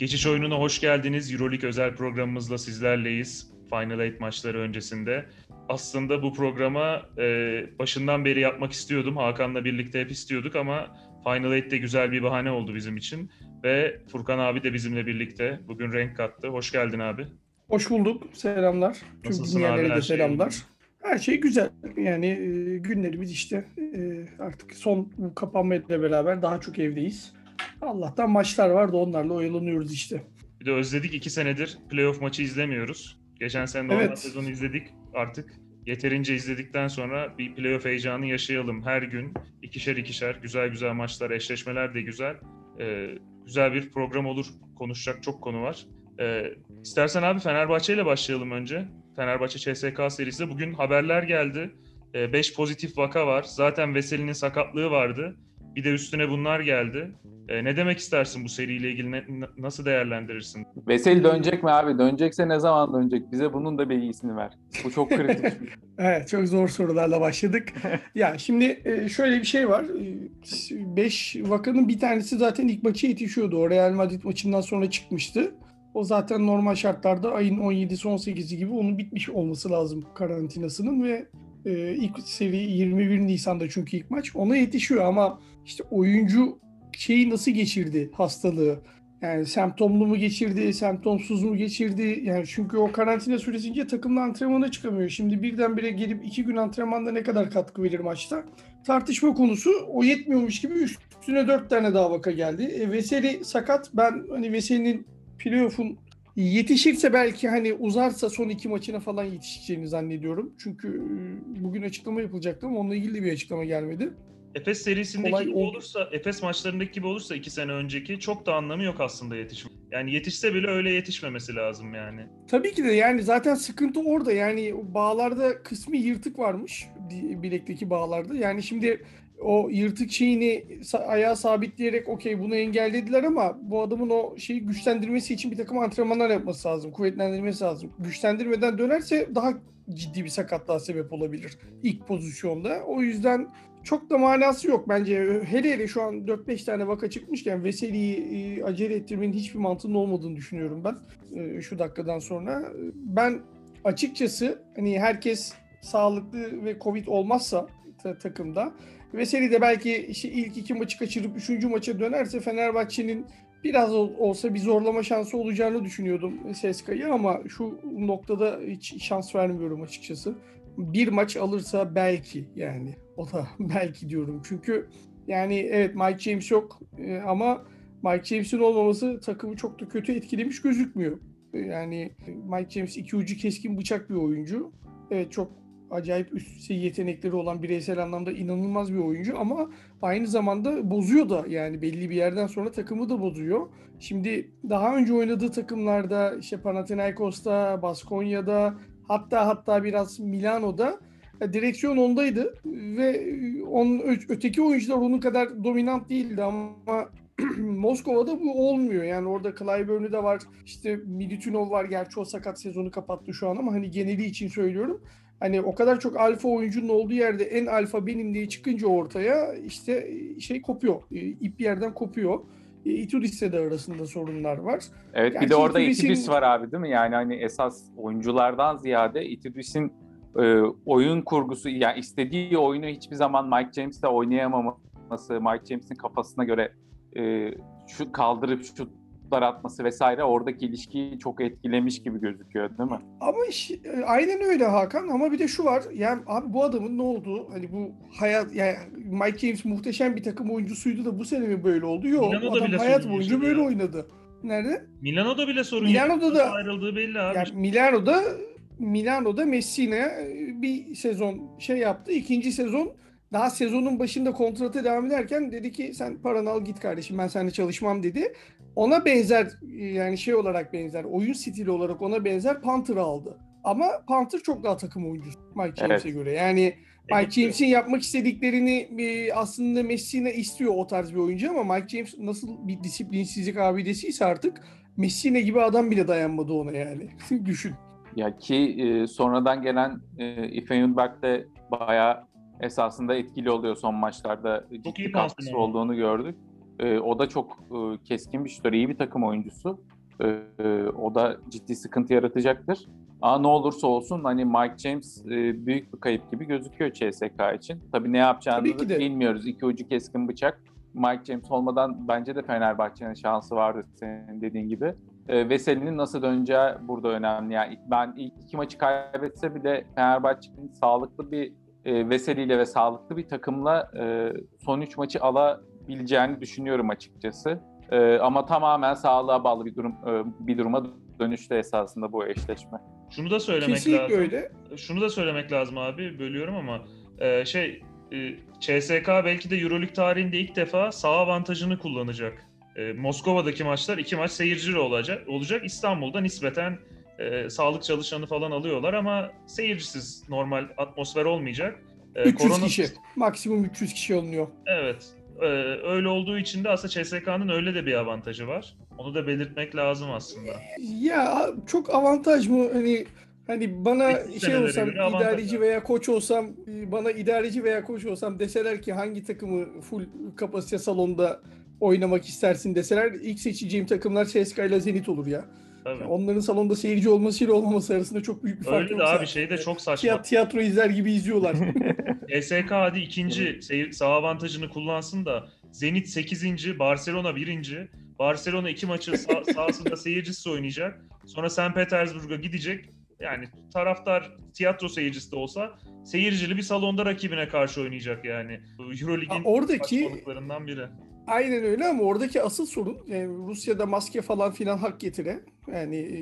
Geçiş oyununa hoş geldiniz. Euroleague özel programımızla sizlerleyiz. Final Eight maçları öncesinde. Aslında bu programa e, başından beri yapmak istiyordum. Hakan'la birlikte hep istiyorduk ama Final Eight'te güzel bir bahane oldu bizim için. Ve Furkan abi de bizimle birlikte bugün renk kattı. Hoş geldin abi. Hoş bulduk. Selamlar. Tüm Nasılsın abi? Her de şey selamlar. yolunda. Her şey güzel. Yani e, günlerimiz işte e, artık son kapanmayla beraber daha çok evdeyiz. Allah'tan maçlar var da onlarla oyalanıyoruz işte. Bir de özledik iki senedir playoff maçı izlemiyoruz. Geçen sene normal Evet. sezonu izledik. Artık yeterince izledikten sonra bir playoff heyecanı yaşayalım. Her gün ikişer ikişer güzel güzel maçlar, eşleşmeler de güzel. Ee, güzel bir program olur. Konuşacak çok konu var. Ee, istersen abi Fenerbahçe ile başlayalım önce. Fenerbahçe CSK serisi. Bugün haberler geldi. 5 pozitif vaka var. Zaten Veseli'nin sakatlığı vardı. Bir de üstüne bunlar geldi. Ee, ne demek istersin bu seriyle ilgili? Ne- na- nasıl değerlendirirsin? Vesel dönecek mi abi? Dönecekse ne zaman dönecek? Bize bunun da bilgisini ver. Bu çok kritik. Evet çok zor sorularla başladık. ya şimdi e, şöyle bir şey var. 5 vakanın bir tanesi zaten ilk maçı yetişiyordu. O Real Madrid maçından sonra çıkmıştı. O zaten normal şartlarda ayın 17'si 18'i gibi onun bitmiş olması lazım karantinasının ve e, ilk seri 21 Nisan'da çünkü ilk maç ona yetişiyor ama işte oyuncu şeyi nasıl geçirdi hastalığı? Yani semptomlu mu geçirdi, semptomsuz mu geçirdi? Yani çünkü o karantina süresince takımla antrenmana çıkamıyor. Şimdi birdenbire gelip iki gün antrenmanda ne kadar katkı verir maçta? Tartışma konusu. O yetmiyormuş gibi üstüne dört tane daha vaka geldi. E, Veseli sakat. Ben hani Veseli'nin playoff'un yetişirse belki hani uzarsa son iki maçına falan yetişeceğini zannediyorum. Çünkü e, bugün açıklama yapılacaktı ama onunla ilgili bir açıklama gelmedi. Efes serisindeki Kolay gibi oldu. olursa, Efes maçlarındaki gibi olursa iki sene önceki çok da anlamı yok aslında yetişme. Yani yetişse bile öyle yetişmemesi lazım yani. Tabii ki de yani zaten sıkıntı orada. Yani bağlarda kısmi yırtık varmış bilekteki bağlarda. Yani şimdi o yırtık şeyini ayağa sabitleyerek okey bunu engellediler ama bu adamın o şeyi güçlendirmesi için bir takım antrenmanlar yapması lazım. Kuvvetlendirmesi lazım. Güçlendirmeden dönerse daha ciddi bir sakatlığa sebep olabilir ilk pozisyonda. O yüzden çok da manası yok bence. Hele hele şu an 4-5 tane vaka çıkmışken Veseli'yi e, acele ettirmenin hiçbir mantığının olmadığını düşünüyorum ben e, şu dakikadan sonra. Ben açıkçası hani herkes sağlıklı ve Covid olmazsa ta- takımda Veseli de belki işte ilk iki maçı kaçırıp üçüncü maça dönerse Fenerbahçe'nin biraz ol- olsa bir zorlama şansı olacağını düşünüyordum Seska'yı ama şu noktada hiç şans vermiyorum açıkçası. Bir maç alırsa belki yani o da belki diyorum çünkü yani evet Mike James yok e, ama Mike James'in olmaması takımı çok da kötü etkilemiş gözükmüyor. Yani Mike James iki ucu keskin bıçak bir oyuncu. Evet çok acayip üst seviye yetenekleri olan bireysel anlamda inanılmaz bir oyuncu ama aynı zamanda bozuyor da yani belli bir yerden sonra takımı da bozuyor. Şimdi daha önce oynadığı takımlarda işte Panathinaikos'ta, Baskonya'da hatta hatta biraz Milano'da e, direksiyon ondaydı ve e, ö- öteki oyuncular onun kadar dominant değildi ama Moskova'da bu olmuyor. Yani orada Clyburn'u de var. işte Militinov var. Gerçi o sakat sezonu kapattı şu an ama hani geneli için söylüyorum. Hani o kadar çok alfa oyuncunun olduğu yerde en alfa benim diye çıkınca ortaya işte şey kopuyor. E, İp yerden kopuyor. E, Itudis'le de arasında sorunlar var. Evet bir Gerçi de orada Itudis'in- Itudis var abi değil mi? Yani hani esas oyunculardan ziyade Itudis'in e, oyun kurgusu yani istediği oyunu hiçbir zaman Mike James'le oynayamaması, Mike James'in kafasına göre e, şu kaldırıp şutlar atması vesaire oradaki ilişkiyi çok etkilemiş gibi gözüküyor değil mi? Ama iş, e, aynen öyle Hakan ama bir de şu var. Yani abi bu adamın ne oldu? Hani bu hayat yani Mike James muhteşem bir takım oyuncusuydu da bu sene mi böyle oldu? Yok. Milano'da Adam bile hayat sorun boyunca böyle ya. oynadı. Nerede? Milano'da bile sorun Milano'da yok. da- ayrıldığı belli abi. Yani Milano'da Milano'da Messina e, bir sezon şey yaptı. İkinci sezon daha sezonun başında kontratı devam ederken dedi ki sen paranı al git kardeşim ben seninle çalışmam dedi. Ona benzer e, yani şey olarak benzer oyun stili olarak ona benzer Panther'ı aldı. Ama Panther çok daha takım oyuncusu Mike James'e Evet. göre. Yani Mike Evet. James'in yapmak istediklerini e, aslında Messina istiyor o tarz bir oyuncu ama Mike James nasıl bir disiplinsizlik abidesiyse artık Messina gibi adam bile dayanmadı ona yani. Düşün. Ya ki e, sonradan gelen e, Ife Yunberg de bayağı esasında etkili oluyor son maçlarda. iyi Ciddi pas katkısı olduğunu gördük. E, o da çok e, keskin bir şutör, iyi bir takım oyuncusu. E, e, o da ciddi sıkıntı yaratacaktır. Ama ne olursa olsun hani Mike James e, büyük bir kayıp gibi gözüküyor CSK için. Tabii ne yapacağını Tabii bilmiyoruz. İki ucu keskin bıçak. Mike James olmadan bence de Fenerbahçe'nin şansı vardı senin dediğin gibi. E, Veseli'nin nasıl döneceği burada önemli. Yani ben ilk iki maçı kaybetse bile Fenerbahçe'nin sağlıklı bir e, Veseli ile ve sağlıklı bir takımla e, son üç maçı alabileceğini düşünüyorum açıkçası. E, ama tamamen sağlığa bağlı bir durum e, bir duruma dönüştü esasında bu eşleşme. Şunu da söylemek Kesinlikle lazım. öyle. Şunu da söylemek lazım abi. Bölüyorum ama e, şey e, CSK belki de EuroLeague tarihinde ilk defa sağ avantajını kullanacak. E, Moskova'daki maçlar iki maç seyircili olacak. Olacak. İstanbul'da nispeten e, sağlık çalışanı falan alıyorlar ama seyircisiz normal atmosfer olmayacak. E, 300 korona- kişi. Maksimum 300 kişi alınıyor. Evet. E, öyle olduğu için de aslında CSK'nın öyle de bir avantajı var. Onu da belirtmek lazım aslında. Ya çok avantaj mı hani hani bana Eski şey olsam idareci veya koç olsam bana idareci veya koç olsam deseler ki hangi takımı full kapasite salonda oynamak istersin deseler ilk seçeceğim takımlar CSKA ile Zenit olur ya. Tabii. Onların salonda seyirci olmasıyla olmaması arasında çok büyük bir fark Öyle yok de abi şey de çok saçma. Tiyat- tiyatro izler gibi izliyorlar. ESK hadi ikinci seyir, sağ avantajını kullansın da Zenit 8. Barcelona 1. Barcelona iki maçı sağ, sahasında seyircisiz oynayacak. Sonra St. Petersburg'a gidecek. Yani taraftar tiyatro seyircisi de olsa seyircili bir salonda rakibine karşı oynayacak yani. Euroleague'in oradaki biri. Aynen öyle ama oradaki asıl sorun yani Rusya'da maske falan filan hak getire. Yani e,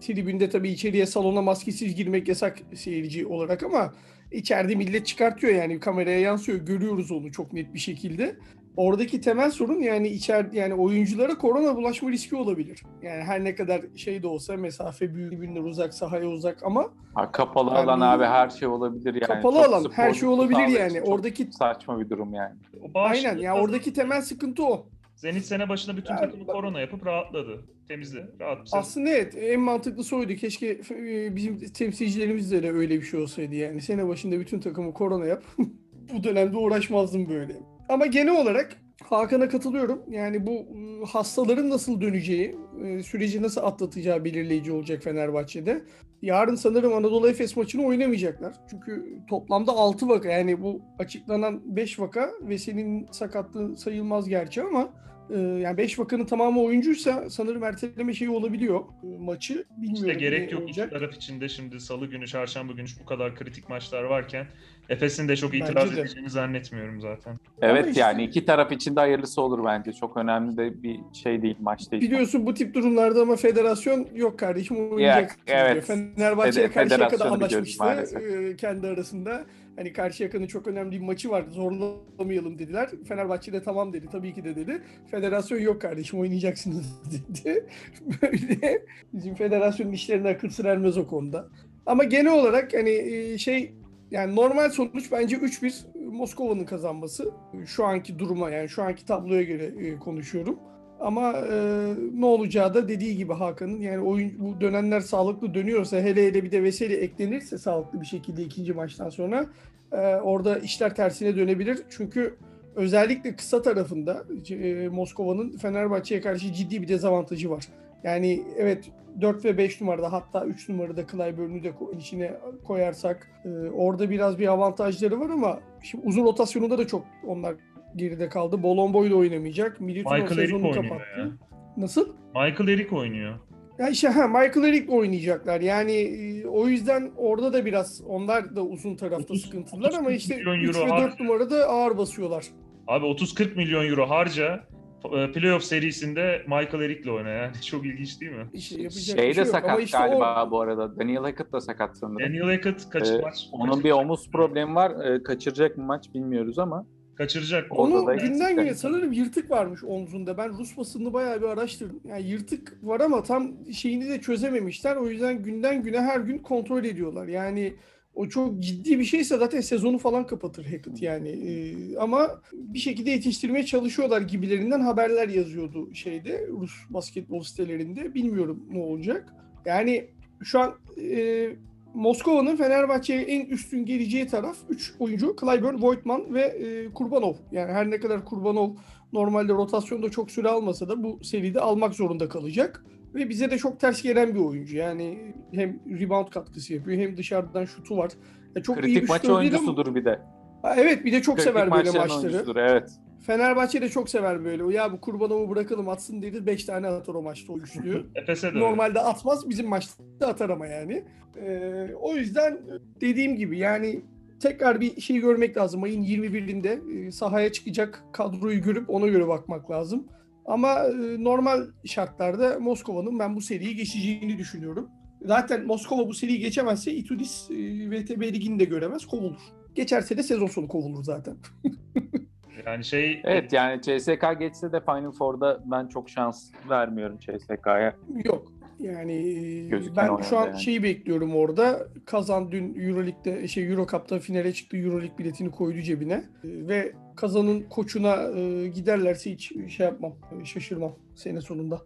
tribünde tabii içeriye salona maskesiz girmek yasak seyirci olarak ama içeride millet çıkartıyor yani kameraya yansıyor. Görüyoruz onu çok net bir şekilde. Oradaki temel sorun yani içer yani oyunculara korona bulaşma riski olabilir. Yani her ne kadar şey de olsa mesafe büyük tribünler uzak sahaya uzak ama Ha, kapalı Yani- alan abi her şey olabilir yani. kapalı Çok alan her şey olabilir yani. Oradaki saçma bir durum yani. Aynen ya kazandı. oradaki temel sıkıntı o. Zenit sene başında bütün Ya, takımı bak- korona yapıp rahatladı. Temizle. Rahat bir sezon. Aslında evet en mantıklısı oydu. Keşke e, bizim temsilcilerimizde de öyle bir şey olsaydı yani. Sene başında bütün takımı korona yap. bu dönemde uğraşmazdım böyle. Ama genel olarak Hakan'a katılıyorum. Yani bu e, hastaların nasıl döneceği, e, süreci nasıl atlatacağı belirleyici olacak Fenerbahçe'de. Yarın sanırım Anadolu Efes maçını oynamayacaklar. Çünkü toplamda 6 vaka yani bu açıklanan 5 vaka ve senin sakatlığı sayılmaz gerçi ama e, yani 5 vakanın tamamı oyuncuysa sanırım erteleme şeyi olabiliyor e, maçı. Bilmiyorum. İşte gerek yok olacak. iki taraf içinde şimdi salı günü, çarşamba günü bu kadar kritik maçlar varken Efes'in de çok Bence itiraz de. edeceğini zannetmiyorum zaten. Evet işte- yani iki taraf için de hayırlısı olur bence. Çok önemli de bir şey değil maç değil. Biliyorsun bu tip durumlarda ama federasyon yok kardeşim oynayacak. evet. diyor. Fenerbahçe'ye Fede- federasyonu biliyoruz anlaşmıştı e, kendi arasında. Hani Karşıyaka'nın çok önemli bir maçı vardı zorlamayalım dediler. Fenerbahçe de tamam dedi tabii ki de dedi. Federasyon yok kardeşim oynayacaksınız dedi. Böyle bizim federasyonun işlerine akıl sır ermez o konuda. Ama genel olarak hani e, şey yani normal sonuç bence 3-1 Moskova'nın kazanması. Şu anki duruma yani şu anki tabloya göre e, konuşuyorum. Ama e, ne olacağı da dediği gibi Hakan'ın yani oyun bu dönenler sağlıklı dönüyorsa hele hele bir de Veseli eklenirse sağlıklı bir şekilde ikinci maçtan sonra e, orada işler tersine dönebilir. Çünkü özellikle kısa tarafında e, Moskova'nın Fenerbahçe'ye karşı ciddi bir dezavantajı var. Yani evet 4 ve 5 numarada hatta 3 numarada Clyburn'u ko- içine koyarsak e, orada biraz bir avantajları var ama şimdi uzun rotasyonunda da çok onlar geride kaldı. Bolomboy da oynamayacak. Militinov Michael Eric sezonunu oynuyor kapattı. ya. Nasıl? Michael Eric oynuyor. Ya işte ha Michael Eric oynayacaklar. Yani e, o yüzden orada da biraz onlar da uzun tarafta 30 sıkıntılar ama 30 işte milyon 3 euro ve 4 harcıyor. numarada ağır basıyorlar. Abi 30-40 milyon euro harca e, playoff serisinde Michael Eric'le oyna yani. Çok ilginç değil mi? İşte yapacak Şey bir de şey yok. sakat Ama işte galiba o bu arada. Daniel Hackett da sakat sanırım. Daniel Hackett kaç Ee, maç? Onun bir omuz problemi var. Ee, kaçıracak mı maç bilmiyoruz ama. Kaçıracak. Onu da günden güne sanırım yırtık varmış omzunda. Ben Rus basınını bayağı bir araştırdım. Yani yırtık var ama tam şeyini de çözememişler. O yüzden günden güne her gün kontrol ediyorlar. Yani o çok ciddi bir şeyse zaten sezonu falan kapatır Hackett yani. Ee, ama bir şekilde yetiştirmeye çalışıyorlar gibilerinden haberler yazıyordu şeyde Rus basketbol sitelerinde. Bilmiyorum ne olacak. Yani şu an e, Moskova'nın Fenerbahçe'ye en üstün geleceği taraf 3 oyuncu. Clyburn, Voigtman ve e, Kurbanov. Yani her ne kadar Kurbanov normalde rotasyonda çok süre almasa da bu seride almak zorunda kalacak. Ve bize de çok ters gelen bir oyuncu. Yani hem rebound katkısı yapıyor hem dışarıdan şutu var. Ya çok iyi Kritik bir maç değil ama- oyuncusudur bir de. Ha, Evet bir de çok Kritik sever böyle maçları. oyuncusudur, Evet. Fenerbahçe de çok sever böyle. Ya bu Kurbanov'u bırakalım atsın dedi. 5 tane atar o maçta o üçlüyü. Efes'e de öyle. Normalde atmaz bizim maçta atar ama yani. Ee, o yüzden dediğim gibi yani tekrar bir şey görmek lazım. Ayın 21'inde e, sahaya çıkacak kadroyu görüp ona göre bakmak lazım. Ama e, normal şartlarda Moskova'nın ben bu seriyi geçeceğini düşünüyorum. Zaten Moskova bu seriyi geçemezse Itudis e, VTB ligini de göremez, kovulur. Geçerse de sezon sonu kovulur zaten. Yani şey Evet yani CSK geçse de Final Four'da ben çok şans vermiyorum CSK'ya. Yok. Yani e, Gözüken ben şu an yani. şeyi bekliyorum orada. Kazan dün Euroleague'de şey Euro Cup'ta finale çıktı. Euroleague biletini koydu cebine. E, Ve Kazan'ın koçuna e, giderlerse hiç şey yapmam. Şaşırmam sene sonunda.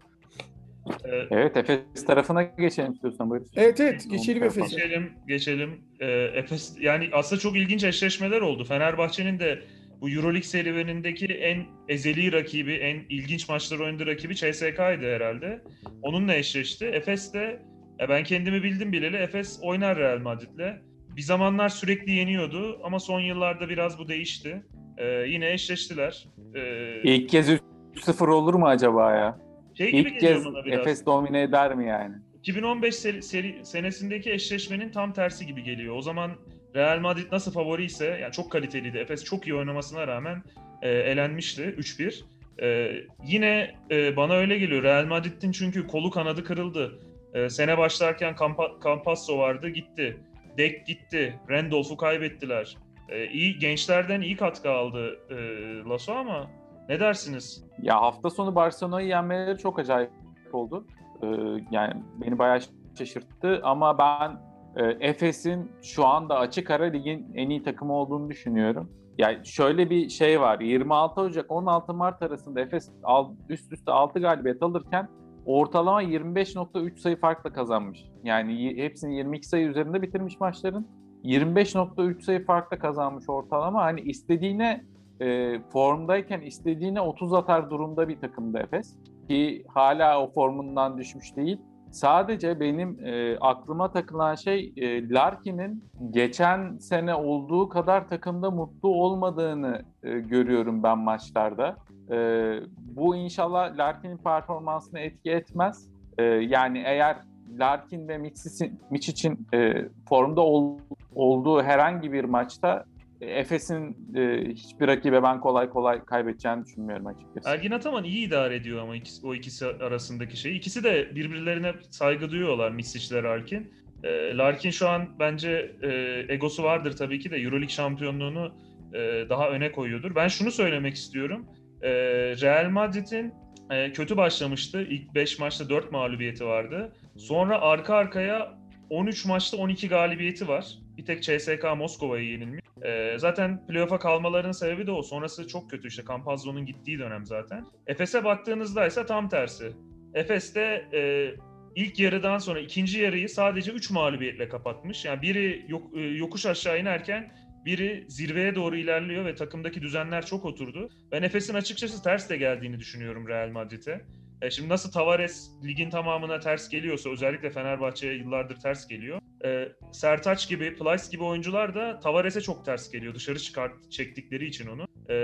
e, Evet Efes tarafına geçelim istiyorsan buyur. Evet evet geçelim. Efes'e. Geçelim, geçelim. Ee, Efes yani aslında çok ilginç eşleşmeler oldu. Fenerbahçe'nin de bu EuroLeague serüvenindeki en ezeli rakibi, en ilginç maçlar oynadığı rakibi CSK'ydı herhalde. Onunla eşleşti. Efes de ya ben kendimi bildim bileli Efes oynar Real Madrid'le. Bir zamanlar sürekli yeniyordu ama son yıllarda biraz bu değişti. Ee, yine eşleştiler. Ee, İlk kez 3-0 olur mu acaba ya? şey İlk kez. Efes domine eder mi yani? 2015 seri, seri- senesindeki eşleşmenin tam tersi gibi geliyor. O zaman Real Madrid nasıl favori ise, yani çok kaliteliydi. Efes çok iyi oynamasına rağmen e, elenmişti 3-1. E, yine e, bana öyle geliyor. Real Madrid'in çünkü kolu kanadı kırıldı. E, sene başlarken Campa- Campasso vardı, gitti. Dek gitti. Randolph'u kaybettiler. E, iyi gençlerden iyi katkı aldı e, Lasso ama ne dersiniz? Ya hafta sonu Barcelona'yı yenmeleri çok acayip oldu. Ee, yani beni bayağı şaşırttı ama ben e, Efes'in şu anda açık ara ligin en iyi takımı olduğunu düşünüyorum. Yani şöyle bir şey var. 26 Ocak 16 Mart arasında Efes üst üste 6 galibiyet alırken ortalama 25.3 sayı farkla kazanmış. Yani hepsini 22 sayı üzerinde bitirmiş maçların. 25.3 sayı farkla kazanmış ortalama. Hani istediğine e, formdayken istediğine 30 atar durumda bir takımdı Efes. Ki hala o formundan düşmüş değil. Sadece benim e, aklıma takılan şey e, Larkin'in geçen sene olduğu kadar takımda mutlu olmadığını e, görüyorum ben maçlarda. E, bu inşallah Larkin'in performansını etki etmez. E, yani eğer Larkin ve Mitch için e, formda ol- olduğu herhangi bir maçta Efes'in e, hiçbir rakibe ben kolay kolay kaybedeceğini düşünmüyorum açıkçası. Ergin Ataman iyi idare ediyor ama ikisi, o ikisi arasındaki şey. İkisi de birbirlerine saygı duyuyorlar Misic ile Larkin. Ee, Larkin şu an bence e, egosu vardır tabii ki de Euroleague şampiyonluğunu e, daha öne koyuyordur. Ben şunu söylemek istiyorum. E, Real Madrid'in e, kötü başlamıştı. İlk 5 maçta 4 mağlubiyeti vardı. Sonra arka arkaya 13 maçta 12 galibiyeti var. Bir tek CSK Moskova'ya yenilmiş. Ee, zaten playoff'a kalmalarının sebebi de o. Sonrası çok kötü işte. Campazzo'nun gittiği dönem zaten. Efes'e baktığınızda ise tam tersi. Efes'te e, ilk yarıdan sonra ikinci yarıyı sadece 3 mağlubiyetle kapatmış. Yani biri yok, e, yokuş aşağı inerken biri zirveye doğru ilerliyor ve takımdaki düzenler çok oturdu. Ben Efes'in açıkçası ters de geldiğini düşünüyorum Real Madrid'e. E, şimdi nasıl Tavares ligin tamamına ters geliyorsa özellikle Fenerbahçe'ye yıllardır ters geliyor. E, Sertaç gibi, Plyce gibi oyuncular da Tavares'e çok ters geliyor. Dışarı çıkart çektikleri için onu. E,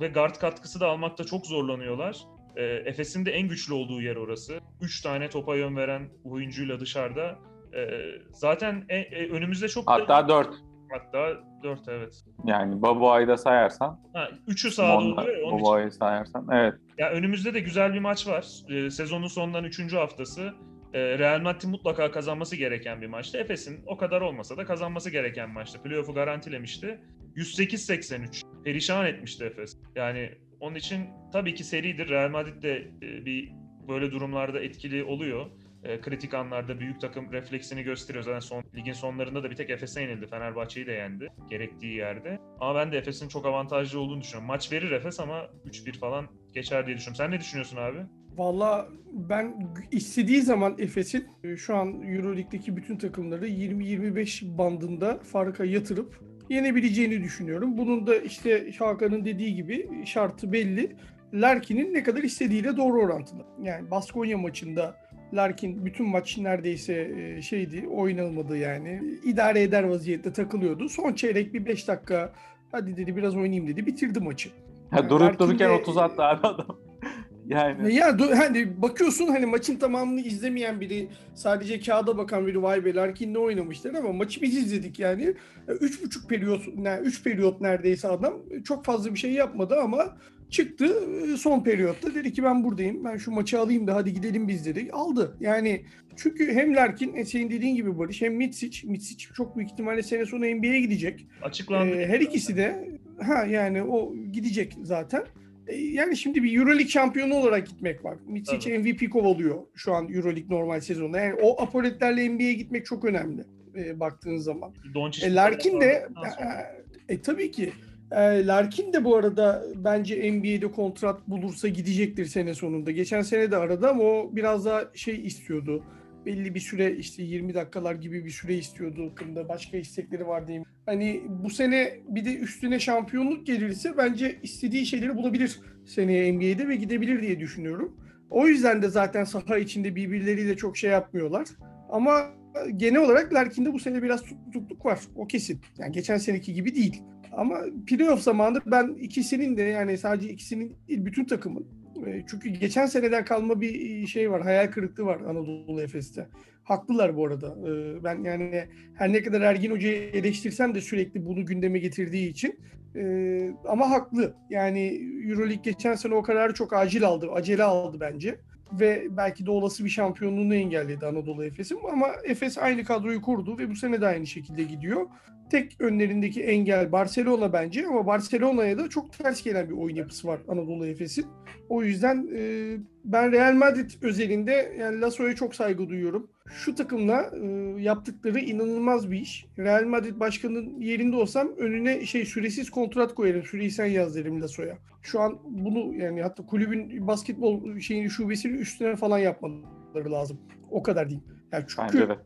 ve guard katkısı da almakta çok zorlanıyorlar. E, Efes'in de en güçlü olduğu yer orası. Üç tane topa yön veren oyuncuyla dışarıda. E, zaten e, e, önümüzde çok Hatta 4. hatta dört evet. Yani Babuay'ı da sayarsan, Ha, üçü sahada Monda, oluyor. Babuay'ı sayarsan. Evet. Ya önümüzde de güzel bir maç var. Ee, sezonun sonundan 3. haftası. Ee, Real Madrid mutlaka kazanması gereken bir maçtı. Efes'in o kadar olmasa da kazanması gereken maçtı. Playoff'u garantilemişti. 108-83. Perişan etmişti Efes. Yani onun için tabii ki seridir. Real Madrid de e, bir böyle durumlarda etkili oluyor. E, kritik anlarda büyük takım refleksini gösteriyor. Zaten son, ligin sonlarında da bir tek Efes'e yenildi. Fenerbahçe'yi de yendi gerektiği yerde. Ama ben de Efes'in çok avantajlı olduğunu düşünüyorum. Maç verir Efes ama 3-1 falan geçer diye düşünüyorum. Sen ne düşünüyorsun abi? Valla ben istediği zaman Efes'in e, şu an Euroleague'deki bütün takımları 20-25 bandında farka yatırıp yenebileceğini düşünüyorum. Bunun da işte Hakan'ın dediği gibi şartı belli. Larkin'in ne kadar istediğiyle doğru orantılı. Yani Baskonya maçında Larkin bütün maç neredeyse e, şeydi oynanmadı yani. İdare eder vaziyette takılıyordu. Son çeyrek bir 5 dakika hadi dedi biraz oynayayım dedi bitirdi maçı. Ya durup dururken 30 attı abi adam. Yani. Ya hani bakıyorsun hani maçın tamamını izlemeyen biri sadece kağıda bakan biri vay be Larkin ne oynamışlar ama maçı biz izledik yani. Üç buçuk periyot, yani üç periyot neredeyse adam çok fazla bir şey yapmadı ama çıktı son periyotta dedi ki ben buradayım ben şu maçı alayım da hadi gidelim biz dedi. Aldı yani çünkü hem Larkin e, senin dediğin gibi Barış hem Mitsic. Mitsic çok büyük ihtimalle sene sonu NBA'ye gidecek. Açıklandı. Ee, her ikisi de ha yani o gidecek zaten. E, yani şimdi bir Euroleague şampiyonu olarak gitmek var. Mitsic evet. MVP kovalıyor şu an Euroleague normal sezonda. Yani o apoletlerle NBA'ye gitmek çok önemli e, baktığın zaman. E, Larkin de e, e, tabii ki e, Larkin de bu arada bence NBA'de kontrat bulursa gidecektir sene sonunda. Geçen sene de aradı ama o biraz daha şey istiyordu belli bir süre işte 20 dakikalar gibi bir süre istiyordu hakkında. Başka istekleri var diyeyim. Hani bu sene bir de üstüne şampiyonluk gelirse bence istediği şeyleri bulabilir seneye NBA'de ve gidebilir diye düşünüyorum. O yüzden de zaten saha içinde birbirleriyle çok şey yapmıyorlar. Ama genel olarak Larkin'de bu sene biraz tutukluk var. O kesin. Yani geçen seneki gibi değil. Ama playoff zamanı ben ikisinin de yani sadece ikisinin değil bütün takımın e, çünkü geçen seneden kalma bir şey var, hayal kırıklığı var Anadolu Efes'te. Haklılar bu arada. E, ben yani her ne kadar Ergin Hoca'yı eleştirsem de sürekli bunu gündeme getirdiği için. E, ama haklı. Yani Euroleague geçen sene o kararı çok acil aldı, acele aldı bence. Ve belki de olası bir şampiyonluğunu engelledi Anadolu Efes'in. Ama Efes aynı kadroyu kurdu ve bu sene de aynı şekilde gidiyor. Tek önlerindeki engel Barcelona bence ama Barcelona'ya da çok ters gelen bir oyun yapısı var Anadolu Efes'in. O yüzden e, ben Real Madrid özelinde yani Lasso'ya çok saygı duyuyorum. Şu takımla e, yaptıkları inanılmaz bir iş. Real Madrid başkanının yerinde olsam önüne şey süresiz kontrat koyarım. Süreyi sen yaz derim Lasso'ya. Şu an bunu yani hatta kulübün basketbol şeyini şubesini üstüne falan yapmaları lazım. O kadar diyeyim. Yani çünkü Bence de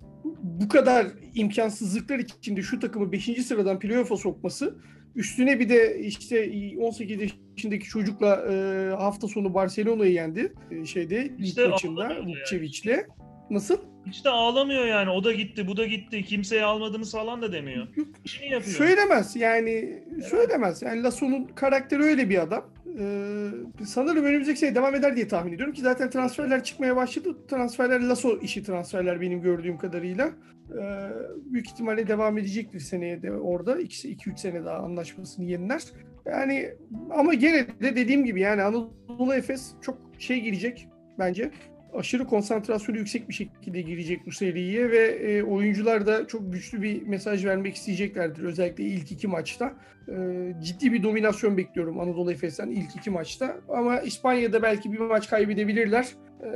bu kadar imkansızlıklar içinde şu takımı 5. sıradan playoff'a sokması üstüne bir de işte 18 yaşındaki çocukla e, hafta sonu Barcelona'yı yendi e, şeyde işte lig maçında Vukcevic'le. Nasıl? Hiç de ağlamıyor yani. O da gitti, bu da gitti. Kimseye almadınız falan da demiyor. Yok, yapıyor. Söylemez yani. Evet. Söylemez. Yani Lasso'nun karakteri öyle bir adam. Ee, sanırım önümüzdeki sene devam eder diye tahmin ediyorum ki zaten transferler çıkmaya başladı. Transferler Lasso işi transferler benim gördüğüm kadarıyla. Ee, büyük ihtimalle devam edecektir seneye de orada. 2-3 sene daha anlaşmasını yeniler. Yani ama gene de dediğim gibi yani Anadolu Efes çok şey girecek bence aşırı konsantrasyonu yüksek bir şekilde girecek bu seriye ve e, oyuncular da çok güçlü bir mesaj vermek isteyeceklerdir. Özellikle ilk iki maçta. E, ciddi bir dominasyon bekliyorum Anadolu Efes'ten ilk iki maçta. Ama İspanya'da belki bir maç kaybedebilirler. E,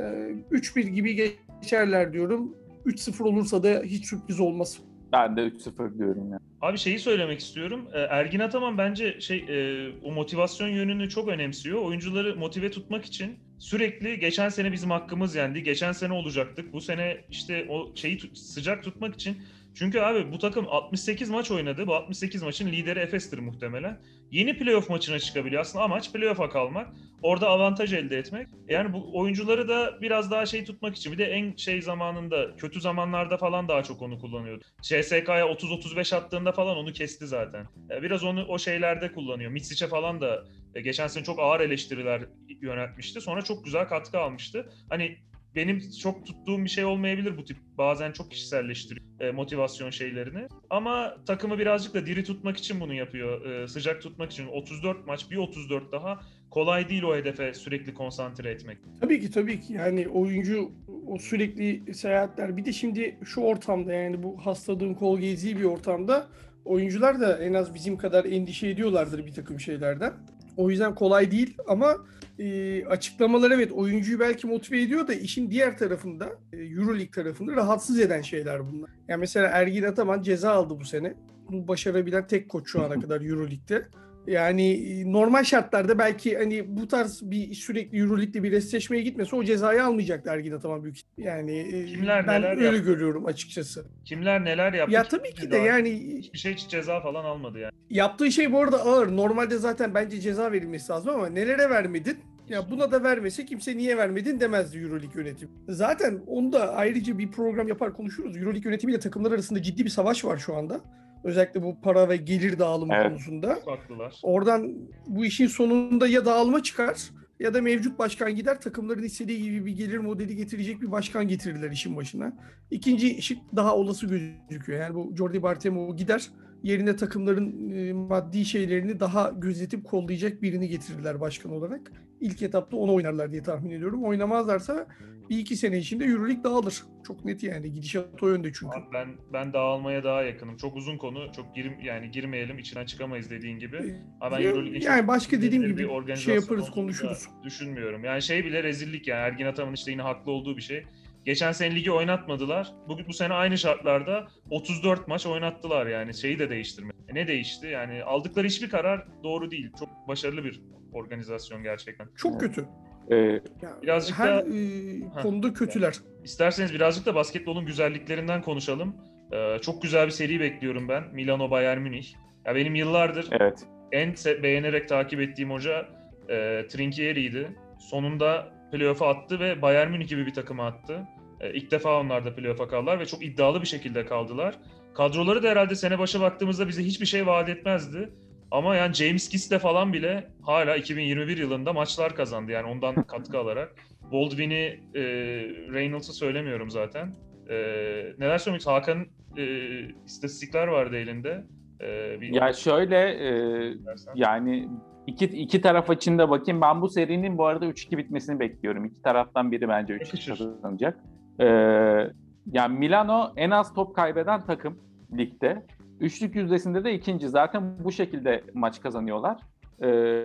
3-1 gibi geçerler diyorum. 3-0 olursa da hiç sürpriz olmaz. Ben de 3-0 diyorum ya. Abi şeyi söylemek istiyorum. E, Ergin Ataman bence şey e, o motivasyon yönünü çok önemsiyor. Oyuncuları motive tutmak için sürekli geçen sene bizim hakkımız yendi. Geçen sene olacaktık. Bu sene işte o şeyi sıcak tutmak için çünkü abi bu takım 68 maç oynadı. Bu 68 maçın lideri Efes'tir muhtemelen. Yeni playoff maçına çıkabiliyor. Aslında amaç playoff'a kalmak. Orada avantaj elde etmek. Yani bu oyuncuları da biraz daha şey tutmak için. Bir de en şey zamanında, kötü zamanlarda falan daha çok onu kullanıyordu. CSK'ya 30-35 attığında falan onu kesti zaten. Biraz onu o şeylerde kullanıyor. Mitsic'e falan da e, geçen sene çok ağır eleştiriler yöneltmişti. Sonra çok güzel katkı almıştı. Hani benim çok tuttuğum bir şey olmayabilir bu tip. Bazen çok kişiselleştiriyor e, motivasyon şeylerini. Ama takımı birazcık da diri tutmak için bunu yapıyor. E, sıcak tutmak için. 34 maç, bir 34 daha. Kolay değil o hedefe sürekli konsantre etmek. Tabii ki tabii ki. Yani oyuncu o sürekli seyahatler. Bir de şimdi şu ortamda yani bu hastalığın kol gezdiği bir ortamda oyuncular da en az bizim kadar endişe ediyorlardır bir takım şeylerden. O yüzden kolay değil ama e, açıklamalar evet oyuncuyu belki motive ediyor da işin diğer tarafında e, Euroleague tarafında rahatsız eden şeyler bunlar. Yani mesela Ergin Ataman ceza aldı bu sene. Bunu başarabilen tek koç şu ana kadar Euroleague'de. Yani e, normal şartlarda belki hani bu tarz bir sürekli Euroleague'de bir eşleşmeye gitmese o cezayı almayacak Ergin Ataman büyük. Yani e, Kimler ben neler öyle yaptı? görüyorum açıkçası. Kimler neler yaptı? Ya tabii ki de daha? yani Hiçbir şey hiç ceza falan almadı yani. yaptığı şey bu arada ağır. Normalde zaten bence ceza verilmesi lazım ama nelere vermedin? Ya buna da vermese kimse niye vermedin demezdi Euroleague yönetimi. Zaten onu da ayrıca bir program yapar konuşuruz. Euroleague yönetimiyle takımlar arasında ciddi bir savaş var şu anda. Özellikle bu para ve gelir dağılımı Evet. konusunda. Haklılar. Oradan bu işin sonunda ya dağılma çıkar ya da mevcut başkan gider takımların istediği gibi bir gelir modeli getirecek bir başkan getirirler işin başına. İkinci şık daha olası gözüküyor. Yani bu Jordi Bartomeu gider yerine takımların e, maddi şeylerini daha gözetip kollayacak birini getirirler başkan olarak. İlk etapta onu oynarlar diye tahmin ediyorum. Oynamazlarsa bir iki sene içinde Euroleague dağılır. Çok net yani gidişat o yönde çünkü. Abi ben ben dağılmaya daha yakınım. Çok uzun konu. Çok girim yani girmeyelim, içinden çıkamayız dediğin gibi. Ama ben Euroleague'in yani başka dediğim bir gibi organizasyon şey yaparız konuşuruz. Düşünmüyorum. Yani şey bile rezillik yani. Ergin Ataman işte yine haklı olduğu bir şey. Geçen sene ligi oynatmadılar. Bugün bu sene aynı şartlarda 34 maç oynattılar yani. Şeyi de değiştirme. Ne değişti? Yani aldıkları hiçbir karar doğru değil. Çok başarılı bir organizasyon gerçekten. Çok kötü. Ee, Birazcık her da- e, konuda kötüler. İsterseniz birazcık da basketbolun güzelliklerinden konuşalım. Ee, çok güzel bir seri bekliyorum ben. Milano Bayern Münih. Ya benim yıllardır evet. en beğenerek takip ettiğim hoca e, Trinchieri'ydi. Sonunda playoff'a attı ve Bayern Münih gibi bir takıma attı. E, ilk defa onlar da playoff'a kaldılar ve çok iddialı bir şekilde kaldılar. Kadroları da herhalde sene başı baktığımızda bize hiçbir şey vaat etmezdi. Ama yani James Giss'le falan bile hala 2021 yılında maçlar kazandı yani ondan katkı alarak. Baldwin'i, e, Reynolds'ı söylemiyorum zaten. E, neler söylemek Hakan'ın e, istatistikler vardı elinde. E, bir Ya şöyle e, dersen. yani iki, iki taraf için de bakayım. Ben bu serinin bu arada 3-2 bitmesini bekliyorum. İki taraftan biri bence 3-2 Yakışır. kazanacak. Ee, yani Milano en az top kaybeden takım ligde. Üçlük yüzdesinde de ikinci. Zaten bu şekilde maç kazanıyorlar. Ee,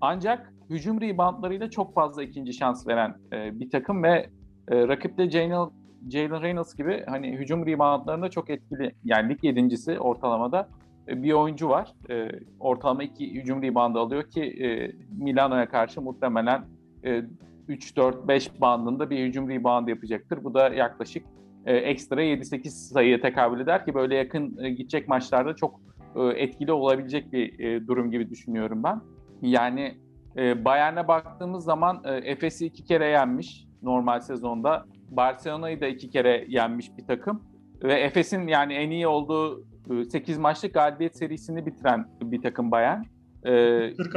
ancak hücum reboundlarıyla çok fazla ikinci şans veren e, bir takım ve e, rakipte Jalen, Jalen Reynolds gibi hani hücum reboundlarında çok etkili. Yani lig yedincisi ortalamada bir oyuncu var. E, ortalama iki hücum reboundu alıyor ki e, Milano'ya karşı muhtemelen e, 3-4-5 bandında bir hücum rebound yapacaktır. Bu da yaklaşık e, ekstra 7-8 sayıya tekabül eder ki böyle yakın e, gidecek maçlarda çok e, etkili olabilecek bir e, durum gibi düşünüyorum ben. Yani e, Bayern'e baktığımız zaman e, Efes'i iki kere yenmiş normal sezonda. Barcelona'yı da iki kere yenmiş bir takım. Ve Efes'in yani en iyi olduğu 8 maçlık galibiyet serisini bitiren bir takım Bayern. Ee,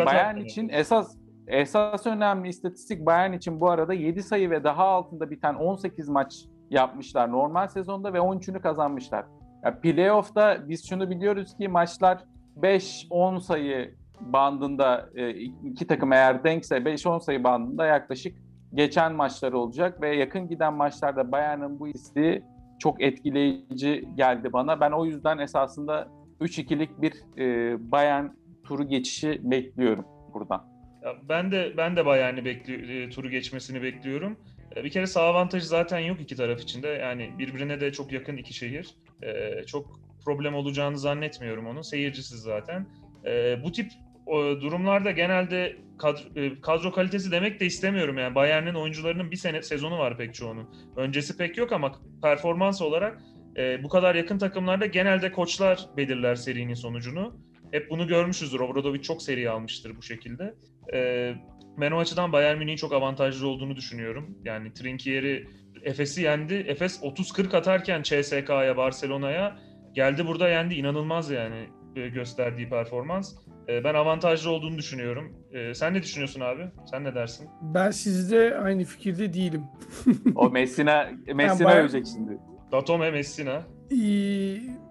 Bayern yani. için esas esas önemli istatistik Bayern için bu arada 7 sayı ve daha altında biten 18 maç yapmışlar normal sezonda ve 13'ünü kazanmışlar. Ya playoff'ta biz şunu biliyoruz ki maçlar 5-10 sayı bandında e, iki takım eğer denkse 5-10 sayı bandında yaklaşık geçen maçlar olacak ve yakın giden maçlarda Bayern'in bu isteği çok etkileyici geldi bana. Ben o yüzden esasında 3-2'lik bir e, Bayern turu geçişi bekliyorum buradan. Ya ben de ben de Bayern'i bekliyor e, turu geçmesini bekliyorum. E, Bir kere sağ avantajı zaten yok iki taraf içinde. Yani birbirine de çok yakın iki şehir. E, çok problem olacağını zannetmiyorum onun. Seyircisiz zaten. E, bu tip durumlarda genelde kadro, e, kadro kalitesi demek de istemiyorum. Yani Bayern'in oyuncularının bir sene sezonu var pek çoğunun. Öncesi pek yok ama performans olarak e, bu kadar yakın takımlarda genelde koçlar belirler serinin sonucunu. Hep bunu görmüşüzdür. Obradovic çok seri almıştır bu şekilde. E, ben o açıdan Bayern Münih'in çok avantajlı olduğunu düşünüyorum. Yani Trinkieri Efes'i yendi. Efes 30-40 atarken CSK'ya, Barcelona'ya geldi burada yendi. İnanılmaz yani e, gösterdiği performans. E, ben avantajlı olduğunu düşünüyorum. E, sen ne düşünüyorsun abi? Sen ne dersin? Ben sizde aynı fikirde değilim. O Messina Messina Bayern- övecek şimdi. Datome Messina. Ee,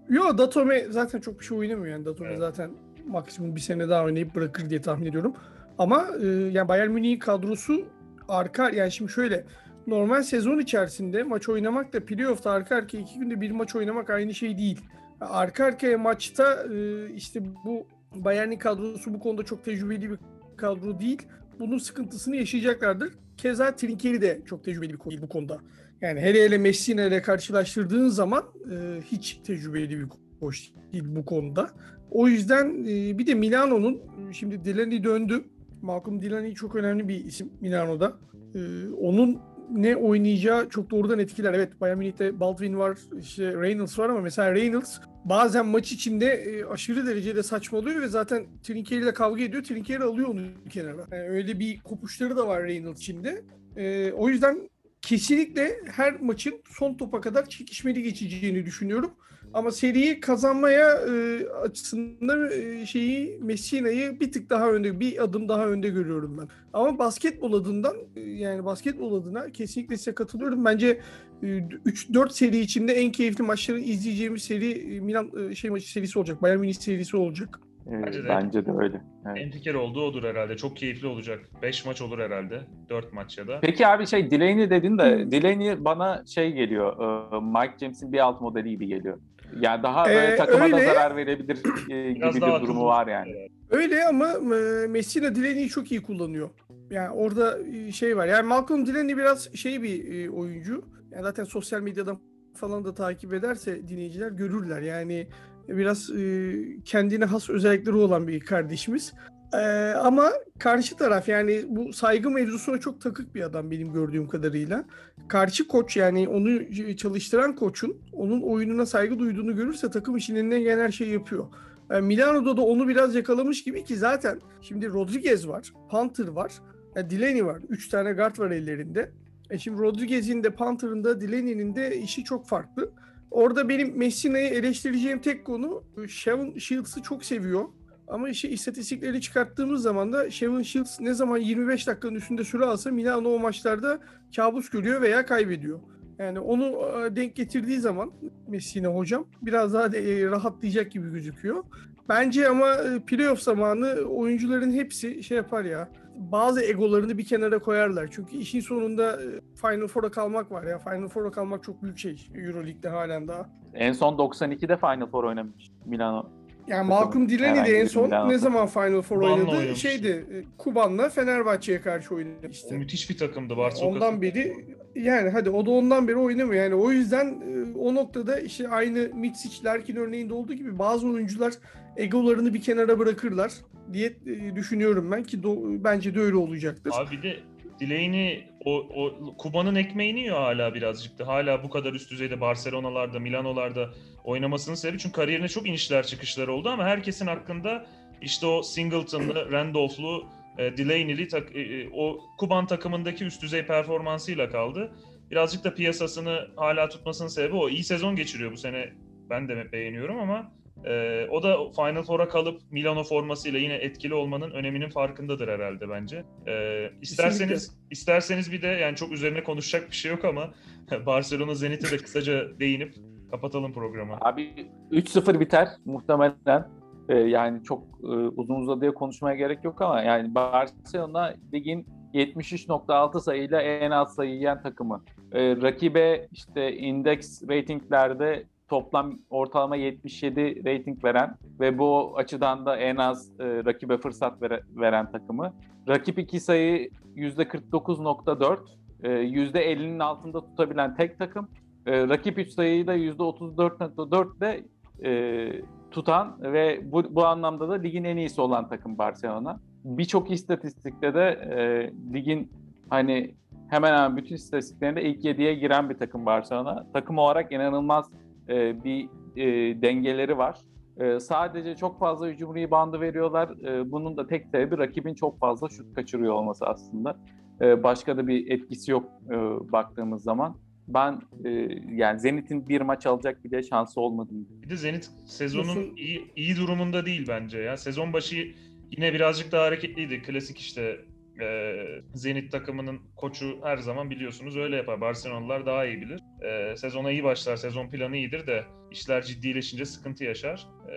yo Datome zaten çok bir şey oynamıyor yani. Datome Evet. zaten maksimum bir sene daha oynayıp bırakır diye tahmin ediyorum. Ama e, yani Bayern Münih'in kadrosu arka yani şimdi şöyle normal sezon içerisinde maç oynamak da playoff'ta arka arkaya iki günde bir maç oynamak aynı şey değil. Arka arkaya maçta e, işte bu Bayern'in kadrosu bu konuda çok tecrübeli bir kadro değil. Bunun sıkıntısını yaşayacaklardır. Keza Trinkieri de çok tecrübeli bir değil bu konuda. Yani hele hele Messina ile karşılaştırdığın zaman e, hiç tecrübeli bir koç değil bu konuda. O yüzden e, bir de Milano'nun şimdi Delaney döndü. Malcolm Delaney çok önemli bir isim Milano'da. E, onun ne oynayacağı çok doğrudan etkiler. Evet Bayern Münih'te Baldwin var, işte Reynolds var ama mesela Reynolds bazen maç içinde e, aşırı derecede saçmalıyor ve zaten Trinkieri ile kavga ediyor. Trinkieri alıyor onu kenara. Yani öyle bir kopuşları da var Reynolds içinde. E, o yüzden kesinlikle her maçın son topa kadar çekişmeli geçeceğini düşünüyorum. Ama seriyi kazanmaya e, açısından e, şeyi Messina'yı bir tık daha önde, bir adım daha önde görüyorum ben. Ama basketbol adından e, yani basketbol adına kesinlikle size katılıyorum. Bence e, 3-4 seri içinde en keyifli maçları izleyeceğimiz seri e, Milan e, şey maçı serisi olacak. Bayern Münih serisi olacak. Ee, Bence de. bence de öyle. Evet. En fikir olduğu odur herhalde. Çok keyifli olacak. 5 maç olur herhalde. 4 maç ya da. Peki abi şey Delaney dedin de. Delaney bana şey geliyor. e, Mike James'in bir alt modeli gibi geliyor. Yani daha böyle Ee, takıma da öyle. zarar verebilir e, gibi bir durumu var yani. Öyle ama e, Messina Delaney'i çok iyi kullanıyor. Yani orada e, şey var. Yani Malcolm Delaney biraz şey bir e, oyuncu. Yani zaten sosyal medyadan falan da takip ederse dinleyiciler görürler. Yani biraz e, kendine has özellikleri olan bir kardeşimiz. E, ama karşı taraf yani bu saygı mevzusuna çok takık bir adam benim gördüğüm kadarıyla. Karşı koç yani onu çalıştıran koçun onun oyununa saygı duyduğunu görürse takım için elinden gelen her şeyi yapıyor. E, Milano'da da onu biraz yakalamış gibi ki zaten şimdi Rodriguez var, Panther var, e, Delaney var. Üç tane guard var ellerinde. E şimdi Rodriguez'in de Panther'ın da Delaney'nin de işi çok farklı. Orada benim Messina'yı eleştireceğim tek konu Shavon Shields'ı çok seviyor. Ama işi istatistikleri çıkarttığımız zaman da Shavon Shields ne zaman 25 dakikanın üstünde süre alsa Milano o maçlarda kabus görüyor veya kaybediyor. Yani onu e, denk getirdiği zaman Messina hocam biraz daha de, e, rahatlayacak gibi gözüküyor. Bence ama e, playoff zamanı oyuncuların hepsi şey yapar ya. Bazı egolarını bir kenara koyarlar. Çünkü işin sonunda Final Four'a kalmak var ya. Final Four'a kalmak çok büyük şey Euroleague'de halen daha. En son 92'de Final Four oynamış Milano. Yani Malcolm Delaney de en son ne zaman Final Four Kuban'la oynadı? oynamış. Şeydi, e, Kuban'la Fenerbahçe'ye karşı oynadı O işte. müthiş bir takımdı Barcelona. Ondan beri yani hadi o da ondan beri oynamıyor. Yani o yüzden e, o noktada işte aynı Mitsic, Larkin örneğinde olduğu gibi bazı oyuncular egolarını bir kenara bırakırlar diye e, düşünüyorum ben ki do- bence de öyle olacaktır. Abi bir de Delaney o, o Kuba'nın ekmeğini yiyor hala birazcık da. Hala bu kadar üst düzeyde Barcelona'larda, Milano'larda oynamasının sebebi çünkü kariyerine çok inişler çıkışlar oldu ama herkesin hakkında işte o Singleton'lı, Randolph'lu, e, Delaney'li tak- e, e, o Kuban takımındaki üst düzey performansıyla kaldı. Birazcık da piyasasını hala tutmasının sebebi o. İyi sezon geçiriyor bu sene. Ben de beğeniyorum ama e, o da Final Four'a kalıp Milano formasıyla yine etkili olmanın öneminin farkındadır herhalde bence. E, isterseniz isterseniz bir de yani çok üzerine konuşacak bir şey yok ama Barcelona Zenit'e de kısaca değinip kapatalım programı. Abi 3-0 biter muhtemelen. Ee, yani çok e, uzun uzadıya konuşmaya gerek yok ama yani Barcelona ligin 73.6 sayıyla en az sayı yiyen takımı. Ee, rakibe işte indeks ratinglerde toplam ortalama 77 rating veren ve bu açıdan da en az e, rakibe fırsat vere- veren takımı. Rakip iki sayı %49.4, e, %50'nin altında tutabilen tek takım. E, rakip 3 sayıyı da %34.4 de e, tutan ve bu, bu anlamda da ligin en iyisi olan takım Barcelona. Birçok istatistikte de e, ligin hani hemen hemen bütün istatistiklerinde ilk 7'ye giren bir takım Barcelona. Takım olarak inanılmaz e, bir e, dengeleri var. E, sadece çok fazla hücum reboundu veriyorlar. E, bunun da tek sebebi rakibin çok fazla şut kaçırıyor olması aslında. E, başka da bir etkisi yok e, baktığımız zaman. Ben e, yani Zenit'in bir maç alacak bile şansı olmadığını Bir de Zenit sezonun iyi, iyi durumunda değil bence ya. Sezon başı yine birazcık daha hareketliydi. Klasik işte e, Zenit takımının koçu her zaman biliyorsunuz öyle yapar. Barcelonalılar daha iyi bilir. E, sezona iyi başlar, sezon planı iyidir de işler ciddileşince sıkıntı yaşar. E,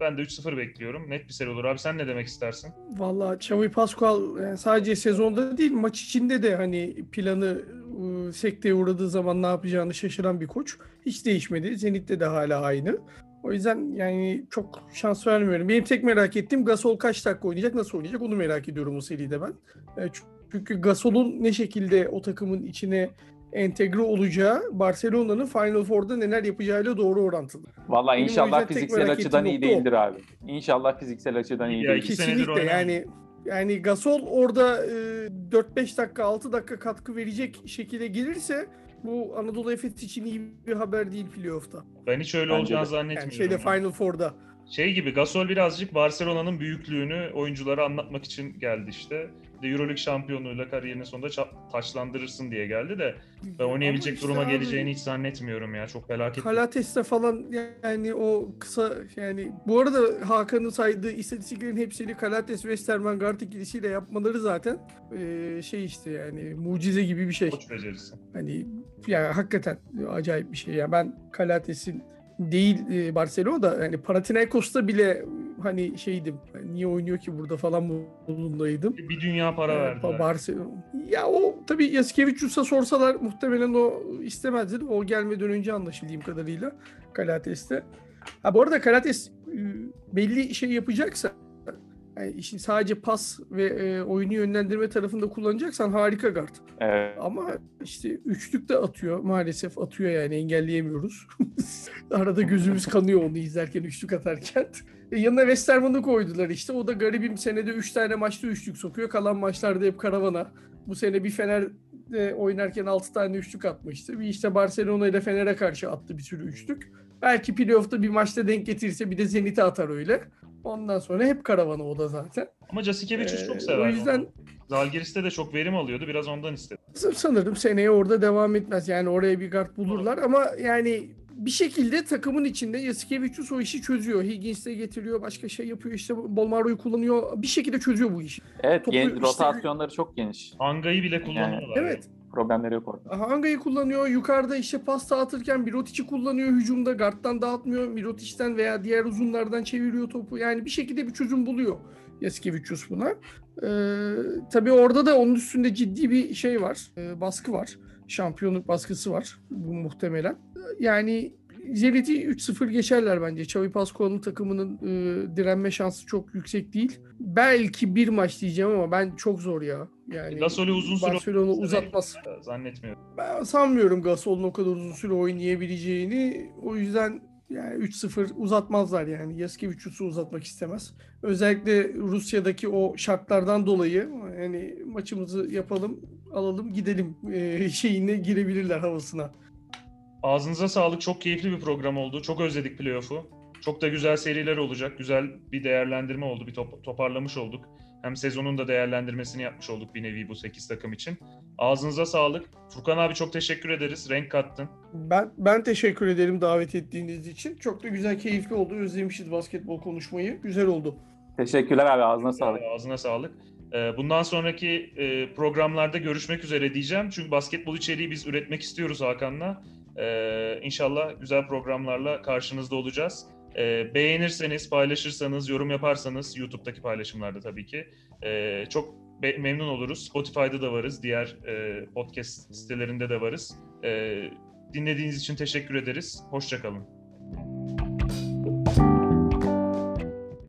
ben de 3-0 bekliyorum. Net bir seri olur. Abi sen ne demek istersin? Vallahi Xavi Pascual yani sadece sezonda değil maç içinde de hani planı ıı, sekteye uğradığı zaman ne yapacağını şaşıran bir koç. Hiç değişmedi. Zenit'te de hala aynı. O yüzden yani çok şans vermiyorum. Benim tek merak ettiğim Gasol kaç dakika oynayacak, nasıl oynayacak onu merak ediyorum o seride ben. E, Çünkü Gasol'un ne şekilde o takımın içine entegre olacağı Barcelona'nın Final Four'da neler yapacağıyla doğru orantılı. Valla inşallah fiziksel açıdan iyi nokta o. değildir abi. İnşallah fiziksel açıdan iyi değildir. senedir Kesinlikle yani yani Gasol orada e, 4-5 dakika 6 dakika katkı verecek şekilde gelirse bu Anadolu Efes için iyi bir haber değil playoff'ta. Ben hiç öyle Bence olacağını de. zannetmiyorum. Yani şeyde Final Four'da. Şey gibi Gasol birazcık Barcelona'nın büyüklüğünü oyunculara anlatmak için geldi işte. Bir De Euroleague şampiyonluğuyla kariyerinin sonunda ça- taçlandırırsın diye geldi de ben oynayabilecek işte duruma abi, geleceğini hiç zannetmiyorum ya. Çok felaket. Kalates'te falan yani o kısa yani bu arada Hakan'ın saydığı istatistiklerin hepsini Kalates Westerman Guard ikilisiyle yapmaları zaten eee, şey işte yani mucize gibi bir şey. Koç becerisi. Hani yani hakikaten acayip bir şey. Ya ben Kalates'in değil e, Barcelona'da yani Panathinaikos'ta bile hani şeydim. niye oynuyor ki burada falan modundaydım. Bir dünya para Ee, verdiler. Barcelona. Ya o tabii Yasikevicius'a sorsalar muhtemelen o istemezdi. O gelmeden önce anlaşıldığım kadarıyla Kalates'te. Ha bu arada Kalates e, belli şey yapacaksa yani işin sadece pas ve e, oyunu yönlendirme tarafında kullanacaksan harika guard. Evet. Ama işte üçlük de atıyor. Maalesef atıyor yani engelleyemiyoruz. Arada gözümüz kanıyor onu izlerken üçlük atarken. E, yanına Westerman'ı koydular işte. O da garibim senede 3 tane maçta üçlük sokuyor. Kalan maçlarda hep karavana. Bu sene bir Fener'de oynarken 6 tane üçlük atmıştı. Bir işte Barcelona ile Fener'e karşı attı bir sürü üçlük. Belki playoff'ta bir maçta denk getirirse bir de Zenit'e atar öyle. Ondan sonra hep karavana o da zaten. Ama Jasikevicius Ee, çok sever. o yüzden onu. Zalgiris'te de çok verim alıyordu. Biraz ondan istedi. Sanırım seneye orada devam etmez. Yani oraya bir guard bulurlar ama yani bir şekilde takımın içinde Yasikevicius o işi çözüyor. Higgins de getiriyor, başka şey yapıyor. işte Bolmaro'yu kullanıyor. Bir şekilde çözüyor bu işi. Evet, Topu gen- işte- rotasyonları çok geniş. Anga'yı bile kullanıyorlar. Evet. Problemleri yok orada. Hanga'yı kullanıyor. Yukarıda işte pas dağıtırken Mirotic'i kullanıyor. Hücumda guard'dan dağıtmıyor. Mirotic'ten veya diğer uzunlardan çeviriyor topu. Yani bir şekilde bir çözüm buluyor Yasikevicius buna. Ee, tabii orada da onun üstünde ciddi bir şey var. Ee, baskı var. Şampiyonluk baskısı var. Bu muhtemelen. Yani Zenit'i 3-0 geçerler bence. Xavi Pascual'ın takımının e, direnme şansı çok yüksek değil. Belki bir maç diyeceğim ama ben çok zor ya. Yani Gasol'ü uzun süre Barcelona uzatmaz. belki, Zannetmiyorum. Ben sanmıyorum Gasol'un o kadar uzun süre oynayabileceğini. O yüzden yani 3-0 uzatmazlar yani. Yaskevicius'u uzatmak istemez. Özellikle Rusya'daki o şartlardan dolayı yani maçımızı yapalım, alalım, gidelim e, şeyine girebilirler havasına. Ağzınıza sağlık. Çok keyifli bir program oldu. Çok özledik playoff'u. Çok da güzel seriler olacak. Güzel bir değerlendirme oldu. Bir top- toparlamış olduk. Hem sezonun da değerlendirmesini yapmış olduk bir nevi bu 8 takım için. Ağzınıza sağlık. Furkan abi çok teşekkür ederiz. Renk kattın. Ben ben teşekkür ederim davet ettiğiniz için. Çok da güzel, keyifli oldu. Özlemişiz basketbol konuşmayı. Güzel oldu. Teşekkürler abi ağzına sağlık. Ağzına sağlık. Ee, Bundan sonraki e, programlarda görüşmek üzere diyeceğim. Çünkü basketbol içeriği biz üretmek istiyoruz Hakan'la. Ee, İnşallah güzel programlarla karşınızda olacağız. Ee, Beğenirseniz, paylaşırsanız, yorum yaparsanız YouTube'daki paylaşımlarda tabii ki e, çok be- memnun oluruz. Spotify'da da varız, diğer e, podcast sitelerinde de varız. Ee, Dinlediğiniz için teşekkür ederiz. Hoşçakalın.